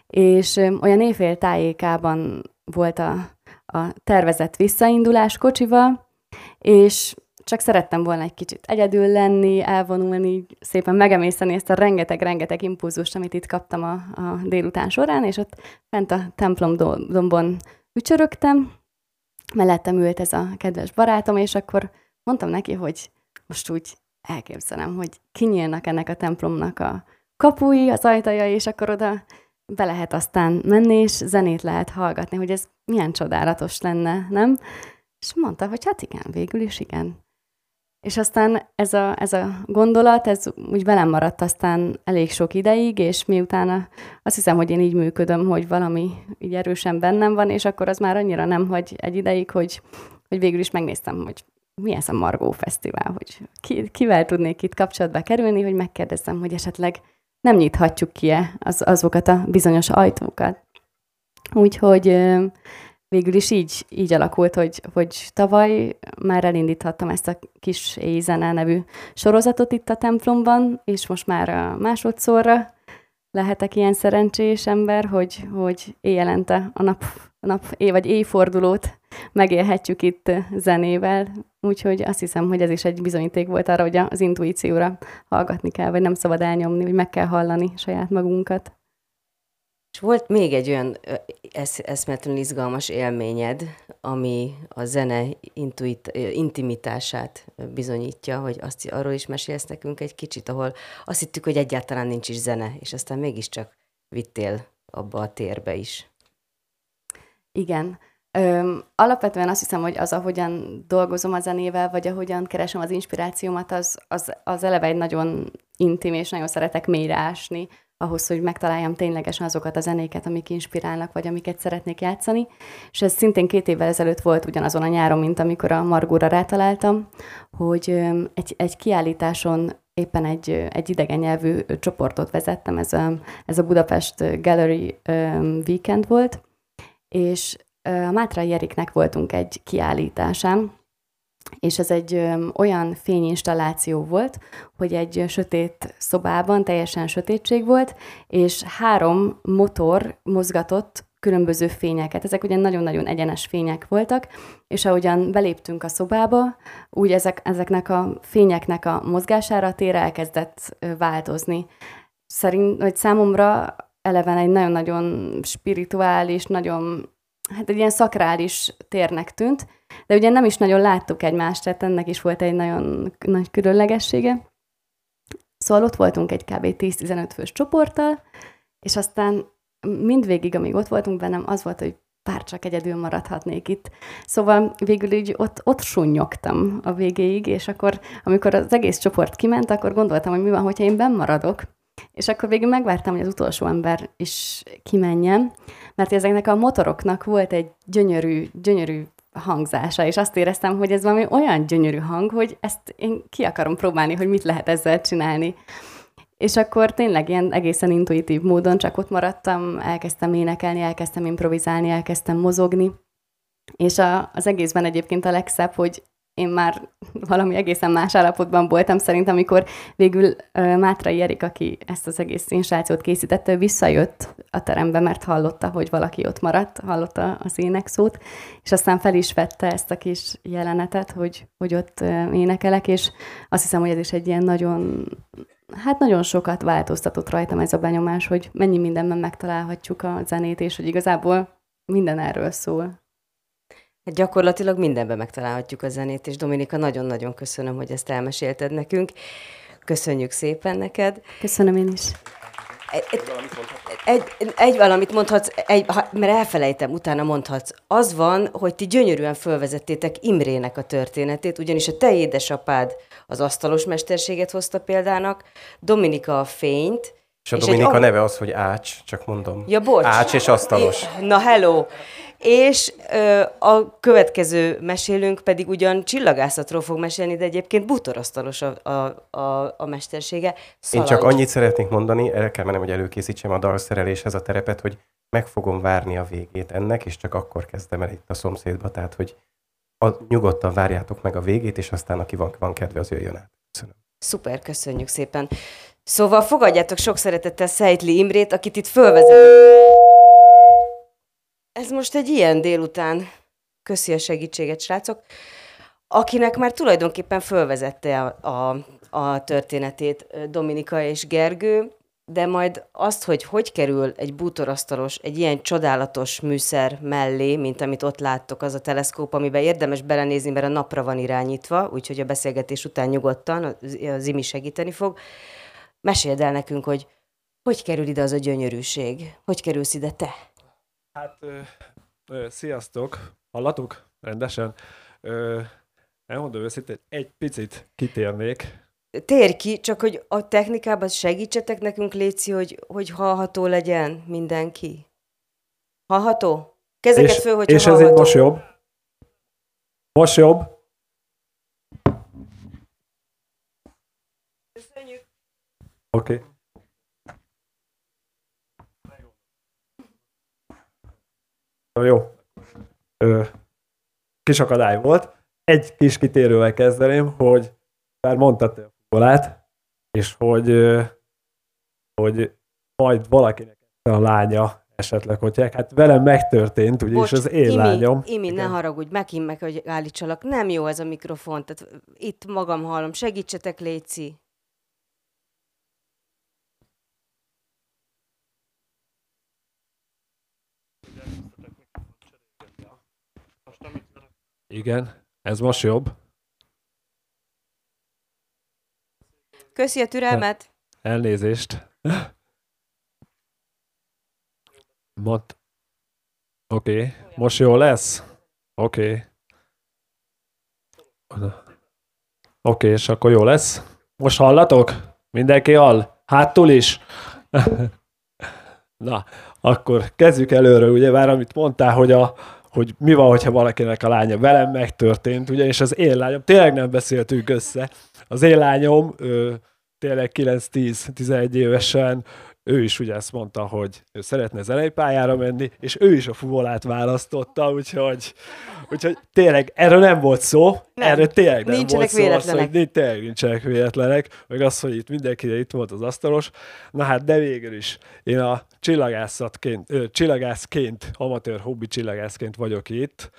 És olyan éjfél tájékában volt a, a tervezett visszaindulás kocsival, és csak szerettem volna egy kicsit egyedül lenni, elvonulni, szépen megemészeni ezt a rengeteg-rengeteg impulzust, amit itt kaptam a, a délután során, és ott fent a templom dombon ücsörögtem, mellettem ült ez a kedves barátom, és akkor mondtam neki, hogy most úgy elképzelem, hogy kinyílnak ennek a templomnak a kapui, az ajtaja, és akkor oda be lehet aztán menni, és zenét lehet hallgatni, hogy ez milyen csodálatos lenne, nem? És mondta, hogy hát igen, végül is igen. És aztán ez a, ez a gondolat, ez úgy velem maradt aztán elég sok ideig, és miután azt hiszem, hogy én így működöm, hogy valami így erősen bennem van, és akkor az már annyira nem hagy egy ideig, hogy, hogy végül is megnéztem, hogy mi ez a Margó Fesztivál, hogy ki, kivel tudnék itt kapcsolatba kerülni, hogy megkérdezzem, hogy esetleg nem nyithatjuk ki-e az, azokat a bizonyos ajtókat. Úgyhogy végül is így, így alakult, hogy, hogy tavaly már elindíthattam ezt a kis éjzene nevű sorozatot itt a templomban, és most már a másodszorra lehetek ilyen szerencsés ember, hogy, hogy éjjelente a nap, nap éj, vagy éjfordulót megélhetjük itt zenével, úgyhogy azt hiszem, hogy ez is egy bizonyíték volt arra, hogy az intuícióra hallgatni kell, vagy nem szabad elnyomni, vagy meg kell hallani saját magunkat. És volt még egy olyan esz, eszmetlenül izgalmas élményed, ami a zene intuit, intimitását bizonyítja, hogy azt arról is mesélsz nekünk egy kicsit, ahol azt hittük, hogy egyáltalán nincs is zene, és aztán mégiscsak vittél abba a térbe is. Igen. Öm, alapvetően azt hiszem, hogy az, ahogyan dolgozom a zenével, vagy ahogyan keresem az inspirációmat, az, az, az eleve egy nagyon intim, és nagyon szeretek mélyre ásni ahhoz, hogy megtaláljam ténylegesen azokat a zenéket, amik inspirálnak, vagy amiket szeretnék játszani. És ez szintén két évvel ezelőtt volt ugyanazon a nyáron, mint amikor a Margóra rátaláltam, hogy egy, egy kiállításon éppen egy, egy idegen nyelvű csoportot vezettem, ez a, ez a Budapest Gallery Weekend volt, és a Mátrai Eriknek voltunk egy kiállításán, és ez egy olyan fényinstalláció volt, hogy egy sötét szobában teljesen sötétség volt, és három motor mozgatott különböző fényeket. Ezek ugye nagyon-nagyon egyenes fények voltak, és ahogyan beléptünk a szobába, úgy ezek, ezeknek a fényeknek a mozgására a tér elkezdett változni. Szerint, hogy számomra eleven egy nagyon-nagyon spirituális, nagyon, hát egy ilyen szakrális térnek tűnt, de ugye nem is nagyon láttuk egymást, tehát ennek is volt egy nagyon nagy különlegessége. Szóval ott voltunk egy kb. 10-15 fős csoporttal, és aztán mindvégig, amíg ott voltunk bennem, az volt, hogy bár csak egyedül maradhatnék itt. Szóval végül így ott, ott sunnyogtam a végéig, és akkor, amikor az egész csoport kiment, akkor gondoltam, hogy mi van, hogyha én benn maradok. És akkor végül megvártam, hogy az utolsó ember is kimenjen, mert ezeknek a motoroknak volt egy gyönyörű, gyönyörű hangzása, és azt éreztem, hogy ez valami olyan gyönyörű hang, hogy ezt én ki akarom próbálni, hogy mit lehet ezzel csinálni. És akkor tényleg ilyen egészen intuitív módon csak ott maradtam, elkezdtem énekelni, elkezdtem improvizálni, elkezdtem mozogni. És a, az egészben egyébként a legszebb, hogy én már valami egészen más állapotban voltam szerintem, amikor végül Mátrai Erik, aki ezt az egész instálációt készítette, visszajött a terembe, mert hallotta, hogy valaki ott maradt, hallotta az énekszót, és aztán fel is vette ezt a kis jelenetet, hogy, hogy ott énekelek, és azt hiszem, hogy ez is egy ilyen nagyon, hát nagyon sokat változtatott rajtam ez a benyomás, hogy mennyi mindenben megtalálhatjuk a zenét, és hogy igazából minden erről szól. Hát gyakorlatilag mindenben megtalálhatjuk a zenét, és Dominika, nagyon-nagyon köszönöm, hogy ezt elmesélted nekünk. Köszönjük szépen neked. Köszönöm én is. Egy, egy, egy valamit mondhatsz, egy, mert elfelejtem, utána mondhatsz. Az van, hogy ti gyönyörűen fölvezettétek Imrének a történetét, ugyanis a te édesapád az asztalos mesterséget hozta példának, Dominika a fényt, és a és Dominika egy... neve az, hogy Ács, csak mondom. Ja, bocs. Ács és asztalos. Na, hello. És ö, a következő mesélünk pedig ugyan csillagászatról fog mesélni, de egyébként bútorasztalos a, a, a, a mestersége. Szalancs. Én csak annyit szeretnék mondani, el kell mennem, hogy előkészítsem a dalszereléshez a terepet, hogy meg fogom várni a végét ennek, és csak akkor kezdem el itt a szomszédba, tehát hogy a, nyugodtan várjátok meg a végét, és aztán aki van, van kedve, az jöjjön át. Köszönöm. Szuper, köszönjük szépen. Szóval fogadjátok sok szeretettel Szejtli Imrét, akit itt fölvezetett. Ez most egy ilyen délután. Köszi a segítséget, srácok. Akinek már tulajdonképpen fölvezette a, a, a történetét Dominika és Gergő, de majd azt, hogy hogy kerül egy bútorasztalos, egy ilyen csodálatos műszer mellé, mint amit ott láttok, az a teleszkóp, amiben érdemes belenézni, mert a napra van irányítva, úgyhogy a beszélgetés után nyugodtan az Imi segíteni fog. Meséld el nekünk, hogy hogy kerül ide az a gyönyörűség? Hogy kerülsz ide te? Hát, ö, ö, sziasztok! Hallatok? Rendesen? Ö, elmondom őszintén, egy picit kitérnék. Térj ki, csak hogy a technikában segítsetek nekünk, Léci, hogy, hogy hallható legyen mindenki. Hallható? Kezeket és, föl, hogy És ez itt most jobb? Most jobb? Köszönjük. Oké. Okay. Jó. Ö, kis akadály volt. Egy kis kitérővel kezdeném, hogy már mondtad te a futbolát, és hogy, hogy majd valakinek a lánya esetleg, hogy hát velem megtörtént, ugye, Bocs, és az én Imi, lányom. Imi, ne haragudj, megint meg, hogy állítsalak. Nem jó ez a mikrofon, tehát itt magam hallom. Segítsetek, Léci. Igen, ez most jobb. Köszi a türelmet. Elnézést. Mond. Oké, okay. most jó lesz? Oké. Okay. Oké, okay, és akkor jó lesz? Most hallatok? Mindenki hall? Hátul is? *laughs* Na, akkor kezdjük előről, ugye már amit mondtál, hogy a, hogy mi van, hogyha valakinek a lánya velem megtörtént, ugyanis az én lányom, tényleg nem beszéltünk össze, az én lányom ő, tényleg 9-10-11 évesen ő is ugye ezt mondta, hogy ő szeretne zenei menni, és ő is a fuvolát választotta, úgyhogy, úgyhogy tényleg erről nem volt szó, nem. erről tényleg nem nincsenek volt véletlenek. szó, hogy tényleg nincsenek véletlenek, meg az, hogy itt mindenki itt volt az asztalos. Na hát, de végül is én a csillagászatként, ö, csillagászként, amatőr hobbi csillagászként vagyok itt.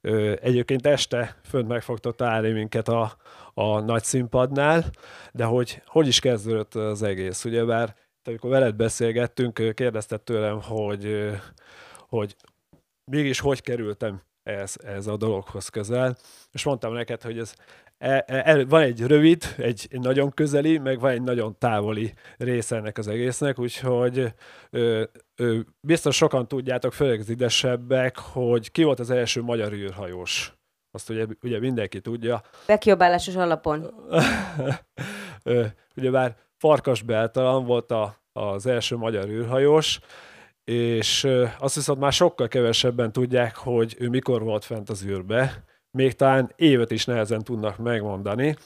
Ö, egyébként este fönt meg fogtok találni minket a, a nagy színpadnál, de hogy hogy is kezdődött az egész? Ugyebár amikor veled beszélgettünk, kérdezted tőlem, hogy, hogy mégis hogy kerültem ez, ez a dologhoz közel, és mondtam neked, hogy ez e, e, van egy rövid, egy, nagyon közeli, meg van egy nagyon távoli része ennek az egésznek, úgyhogy ö, ö, biztos sokan tudjátok, főleg az idesebbek, hogy ki volt az első magyar űrhajós. Azt ugye, ugye mindenki tudja. Bekiabálásos alapon. *laughs* ugye bár Farkas Beltalan volt a, az első magyar űrhajós, és azt viszont már sokkal kevesebben tudják, hogy ő mikor volt fent az űrbe, még talán évet is nehezen tudnak megmondani,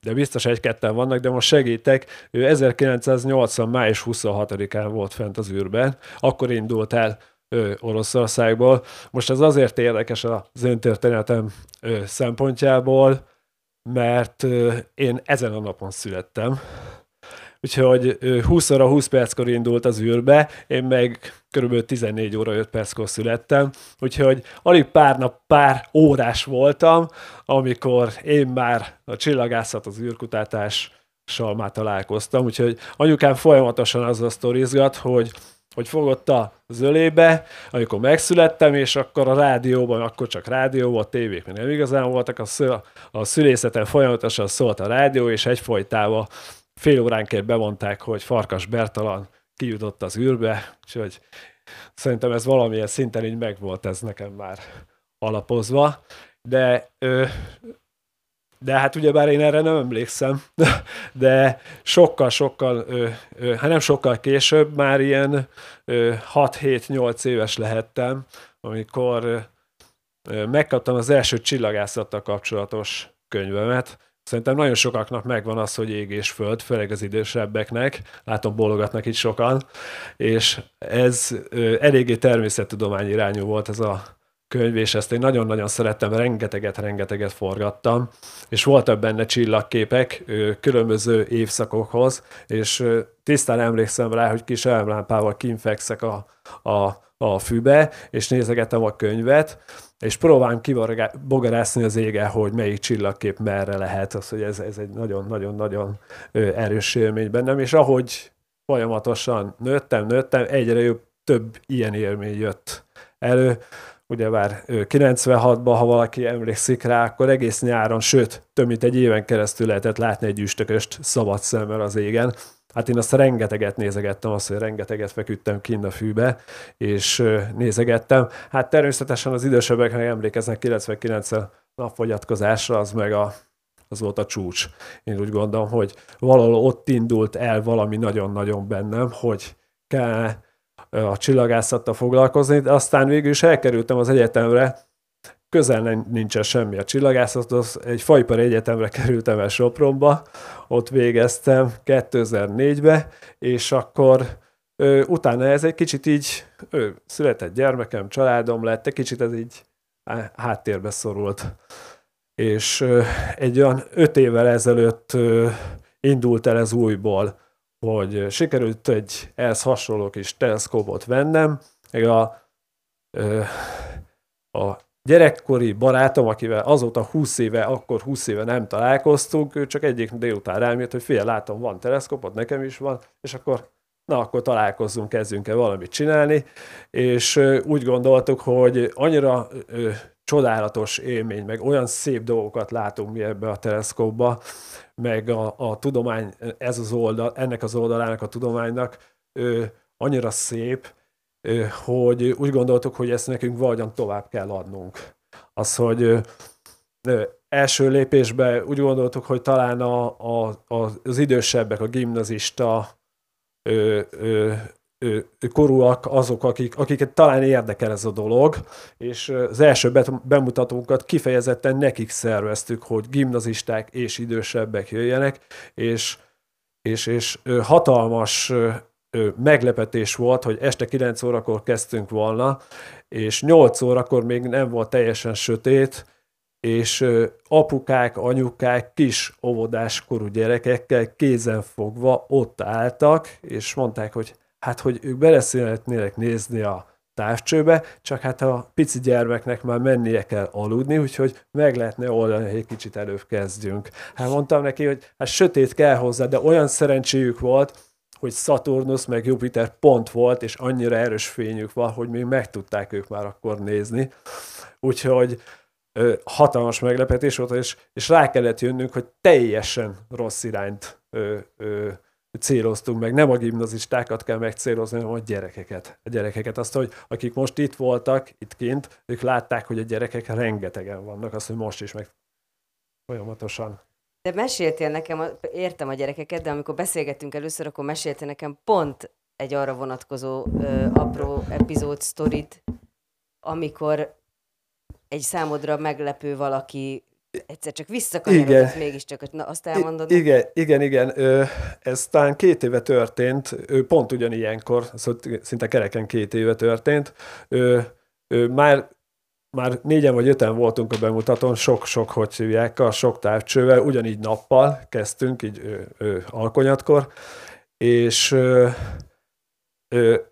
de biztos egy-ketten vannak, de most segítek. Ő 1980. május 26-án volt fent az űrben, akkor indult el ő, Oroszországból. Most ez azért érdekes az én szempontjából, mert én ezen a napon születtem, úgyhogy 20 óra 20 perckor indult az űrbe, én meg körülbelül 14 óra 5 perckor születtem, úgyhogy alig pár nap, pár órás voltam, amikor én már a csillagászat, az űrkutatással már találkoztam, úgyhogy anyukám folyamatosan azzal sztorizgat, hogy hogy fogott a zölébe, amikor megszülettem, és akkor a rádióban, akkor csak rádió volt, tévék még nem igazán voltak, a, szül, a szülészeten folyamatosan szólt a rádió, és egyfolytában fél óránként bemondták, hogy Farkas Bertalan kijutott az űrbe, úgyhogy szerintem ez valamilyen szinten így megvolt ez nekem már alapozva, de ö, de hát ugyebár én erre nem emlékszem, *laughs* de sokkal-sokkal, hát nem sokkal később, már ilyen 6-7-8 éves lehettem, amikor megkaptam az első csillagászattal kapcsolatos könyvemet, Szerintem nagyon sokaknak megvan az, hogy ég és föld, főleg az idősebbeknek, látom bólogatnak itt sokan, és ez eléggé természettudomány irányú volt ez a könyv, és ezt én nagyon-nagyon szerettem, rengeteget-rengeteget forgattam, és voltak benne csillagképek különböző évszakokhoz, és tisztán emlékszem rá, hogy kis elmlámpával kinfekszek a, a, a fűbe, és nézegetem a könyvet, és próbálom kibogarászni az ége, hogy melyik csillagkép merre lehet, az, hogy ez, ez egy nagyon-nagyon-nagyon erős élmény bennem, és ahogy folyamatosan nőttem, nőttem, egyre jobb, több ilyen élmény jött elő. Ugyebár 96-ban, ha valaki emlékszik rá, akkor egész nyáron, sőt, több mint egy éven keresztül lehetett látni egy üstököst szabad szemmel az égen, Hát én azt rengeteget nézegettem, azt, hogy rengeteget feküdtem kint a fűbe, és nézegettem. Hát természetesen az idősebbeknek emlékeznek 99 napfogyatkozásra, az meg a, az volt a csúcs. Én úgy gondolom, hogy valahol ott indult el valami nagyon-nagyon bennem, hogy kellene a csillagászattal foglalkozni, de aztán végül is elkerültem az egyetemre, közel nincsen semmi a csillagászathoz. Egy fajpari egyetemre kerültem el Sopronba, ott végeztem 2004-be, és akkor ö, utána ez egy kicsit így, ö, született gyermekem, családom lett, egy kicsit ez így háttérbe szorult. És ö, egy olyan öt évvel ezelőtt ö, indult el ez újból, hogy sikerült egy ehhez hasonló kis teleszkópot vennem, meg a, ö, a gyerekkori barátom, akivel azóta 20 éve, akkor 20 éve nem találkoztunk, ő csak egyik délután rám jött, hogy fél látom, van teleszkopot, nekem is van, és akkor na akkor találkozzunk, kezdjünk el valamit csinálni, és úgy gondoltuk, hogy annyira ö, csodálatos élmény, meg olyan szép dolgokat látunk mi ebbe a teleszkópba, meg a, a tudomány, ez az oldal, ennek az oldalának a tudománynak ö, annyira szép, hogy úgy gondoltuk, hogy ezt nekünk valahogyan tovább kell adnunk. Az, hogy első lépésben úgy gondoltuk, hogy talán a, a, az idősebbek, a gimnazista ö, ö, ö, korúak azok, akik, akiket talán érdekel ez a dolog, és az első bemutatónkat kifejezetten nekik szerveztük, hogy gimnazisták és idősebbek jöjjenek, és, és, és hatalmas meglepetés volt, hogy este 9 órakor kezdtünk volna, és 8 órakor még nem volt teljesen sötét, és apukák, anyukák kis óvodáskorú gyerekekkel kézen fogva ott álltak, és mondták, hogy hát, hogy ők bele szeretnének nézni a távcsőbe, csak hát a pici gyermeknek már mennie kell aludni, úgyhogy meg lehetne oldani, hogy egy kicsit előbb kezdjünk. Hát mondtam neki, hogy hát sötét kell hozzá, de olyan szerencséjük volt, hogy Saturnus meg Jupiter pont volt, és annyira erős fényük van, hogy még meg tudták ők már akkor nézni. Úgyhogy ö, hatalmas meglepetés volt, és, és rá kellett jönnünk, hogy teljesen rossz irányt ö, ö, céloztunk meg. Nem a gimnazistákat kell megcélozni, hanem a gyerekeket. A gyerekeket. Azt, hogy akik most itt voltak, itt kint, ők látták, hogy a gyerekek rengetegen vannak, azt, hogy most is meg folyamatosan de meséltél nekem, értem a gyerekeket, de amikor beszélgettünk először, akkor meséltél nekem pont egy arra vonatkozó ö, apró epizód sztorit, amikor egy számodra meglepő valaki egyszer csak visszakanyarodott mégiscsak, na azt elmondod. I- igen, igen, igen. Ö, ez talán két éve történt, ö, pont ugyanilyenkor, szóval szinte kereken két éve történt. Ö, ö, már már négyen vagy öten voltunk a bemutatón, sok-sok, hogy hívják, sok távcsővel, ugyanígy nappal kezdtünk, így ö, ö, alkonyatkor, és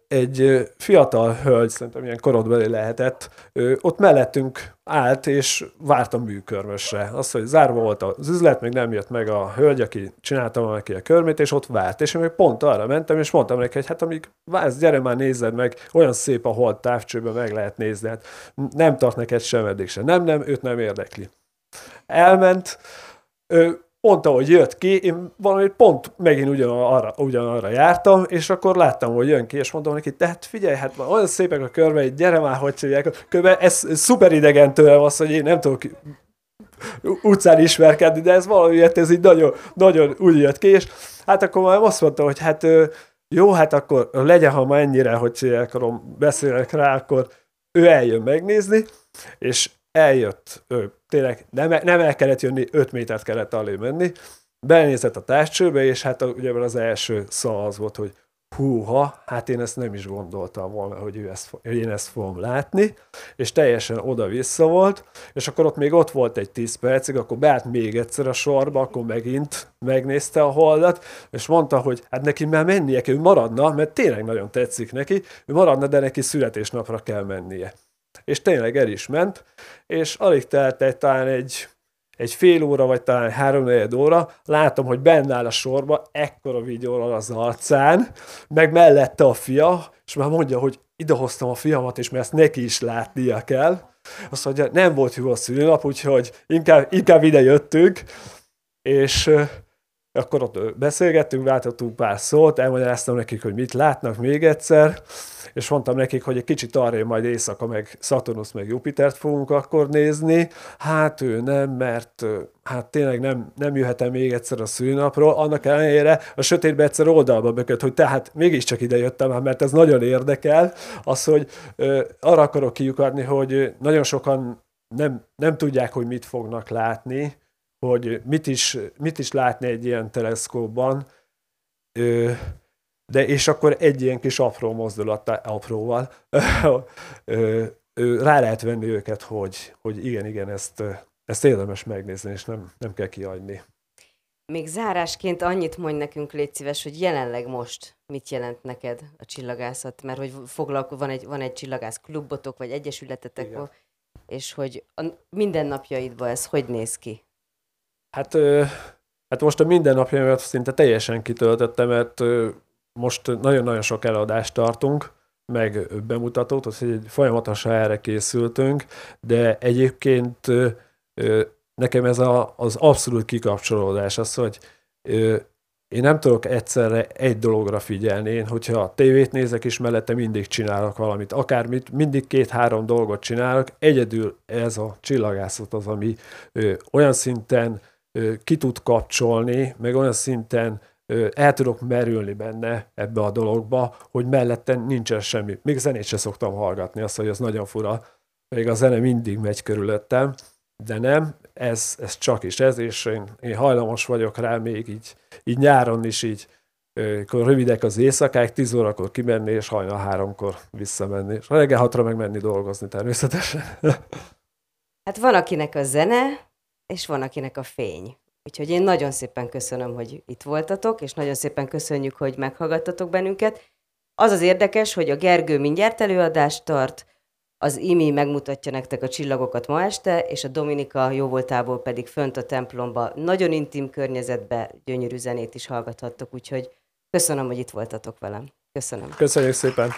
egy fiatal hölgy, szerintem ilyen korodbeli lehetett, ott mellettünk állt, és várt a műkörmösre. Az, hogy zárva volt az üzlet, még nem jött meg a hölgy, aki csinálta neki a körmét, és ott várt. És én még pont arra mentem, és mondtam neki, hogy hát amíg vársz, gyere már nézzed meg, olyan szép a hold távcsőben meg lehet nézni, hát nem tart neked sem eddig se. Nem, nem, őt nem érdekli. Elment, ő pont ahogy jött ki, én valami pont megint ugyanarra, ugyanarra jártam, és akkor láttam, hogy jön ki, és mondom neki, tehát figyelj, hát olyan szépek a körbe, gyere már, hogy csinálják. Kb. ez, szuper idegen tőlem az, hogy én nem tudok utcán ismerkedni, de ez valami, ez így nagyon, nagyon úgy jött ki, és hát akkor már azt mondta, hogy hát jó, hát akkor legyen, ha már ennyire, hogy akarom, beszélek rá, akkor ő eljön megnézni, és eljött, ő, tényleg nem, nem el kellett jönni, 5 métert kellett alé menni, benézett a tárcsőbe, és hát ugye az első szó az volt, hogy húha, hát én ezt nem is gondoltam volna, hogy, ő ezt, hogy én ezt fogom látni, és teljesen oda-vissza volt, és akkor ott még ott volt egy 10 percig, akkor beállt még egyszer a sorba, akkor megint megnézte a holdat, és mondta, hogy hát neki már mennie kell, ő maradna, mert tényleg nagyon tetszik neki, ő maradna, de neki születésnapra kell mennie és tényleg el is ment, és alig telt egy, talán egy, egy fél óra, vagy talán három óra, látom, hogy benne áll a sorba, ekkora videóra az arcán, meg mellette a fia, és már mondja, hogy idehoztam a fiamat, és mert ezt neki is látnia kell. Azt mondja, nem volt jó a szülinap, úgyhogy inkább, inkább ide jöttünk, és akkor ott beszélgettünk, váltottunk pár szót, elmagyaráztam nekik, hogy mit látnak még egyszer, és mondtam nekik, hogy egy kicsit arra majd éjszaka meg Saturnus meg Jupitert fogunk akkor nézni. Hát ő nem, mert hát tényleg nem, nem jöhetem még egyszer a szűnapról, annak ellenére a sötétbe egyszer oldalba bökött, hogy tehát mégiscsak ide jöttem, mert ez nagyon érdekel, az, hogy ö, arra akarok kiukadni, hogy nagyon sokan nem, nem tudják, hogy mit fognak látni, hogy mit is, mit is látni egy ilyen teleszkópban, ö, de és akkor egy ilyen kis apró mozdulattal, apróval *laughs* rá lehet venni őket, hogy, hogy igen, igen, ezt, ezt érdemes megnézni, és nem, nem kell kiadni. Még zárásként annyit mondj nekünk, légy szíves, hogy jelenleg most mit jelent neked a csillagászat, mert hogy foglalko, van egy, van egy csillagász klubotok, vagy egyesületetek, Igen. és hogy a mindennapjaidban ez hogy néz ki? Hát, hát most a mindennapjaimat szinte teljesen kitöltöttem, mert most nagyon-nagyon sok eladást tartunk, meg bemutatót, hogy folyamatosan erre készültünk, de egyébként nekem ez a, az abszolút kikapcsolódás, az, hogy én nem tudok egyszerre egy dologra figyelni. Én, hogyha a tévét nézek is, mellette mindig csinálok valamit. Akármit, mindig két-három dolgot csinálok. Egyedül ez a csillagászat az, ami olyan szinten ki tud kapcsolni, meg olyan szinten el tudok merülni benne ebbe a dologba, hogy mellette nincsen semmi. Még zenét se szoktam hallgatni, azt, hogy ez nagyon fura. Még a zene mindig megy körülöttem, de nem, ez, ez csak is ez, és én, én hajlamos vagyok rá még így, így nyáron is így, akkor rövidek az éjszakák, 10 órakor kimenni, és hajnal háromkor visszamenni. És reggel hatra meg menni dolgozni természetesen. *laughs* Hát van akinek a zene, és van akinek a fény. Úgyhogy én nagyon szépen köszönöm, hogy itt voltatok, és nagyon szépen köszönjük, hogy meghallgattatok bennünket. Az az érdekes, hogy a Gergő mindjárt előadást tart, az Imi megmutatja nektek a csillagokat ma este, és a Dominika jóvoltából pedig fönt a templomba, nagyon intim környezetbe gyönyörű zenét is hallgathattok, úgyhogy köszönöm, hogy itt voltatok velem. Köszönöm. Köszönjük szépen.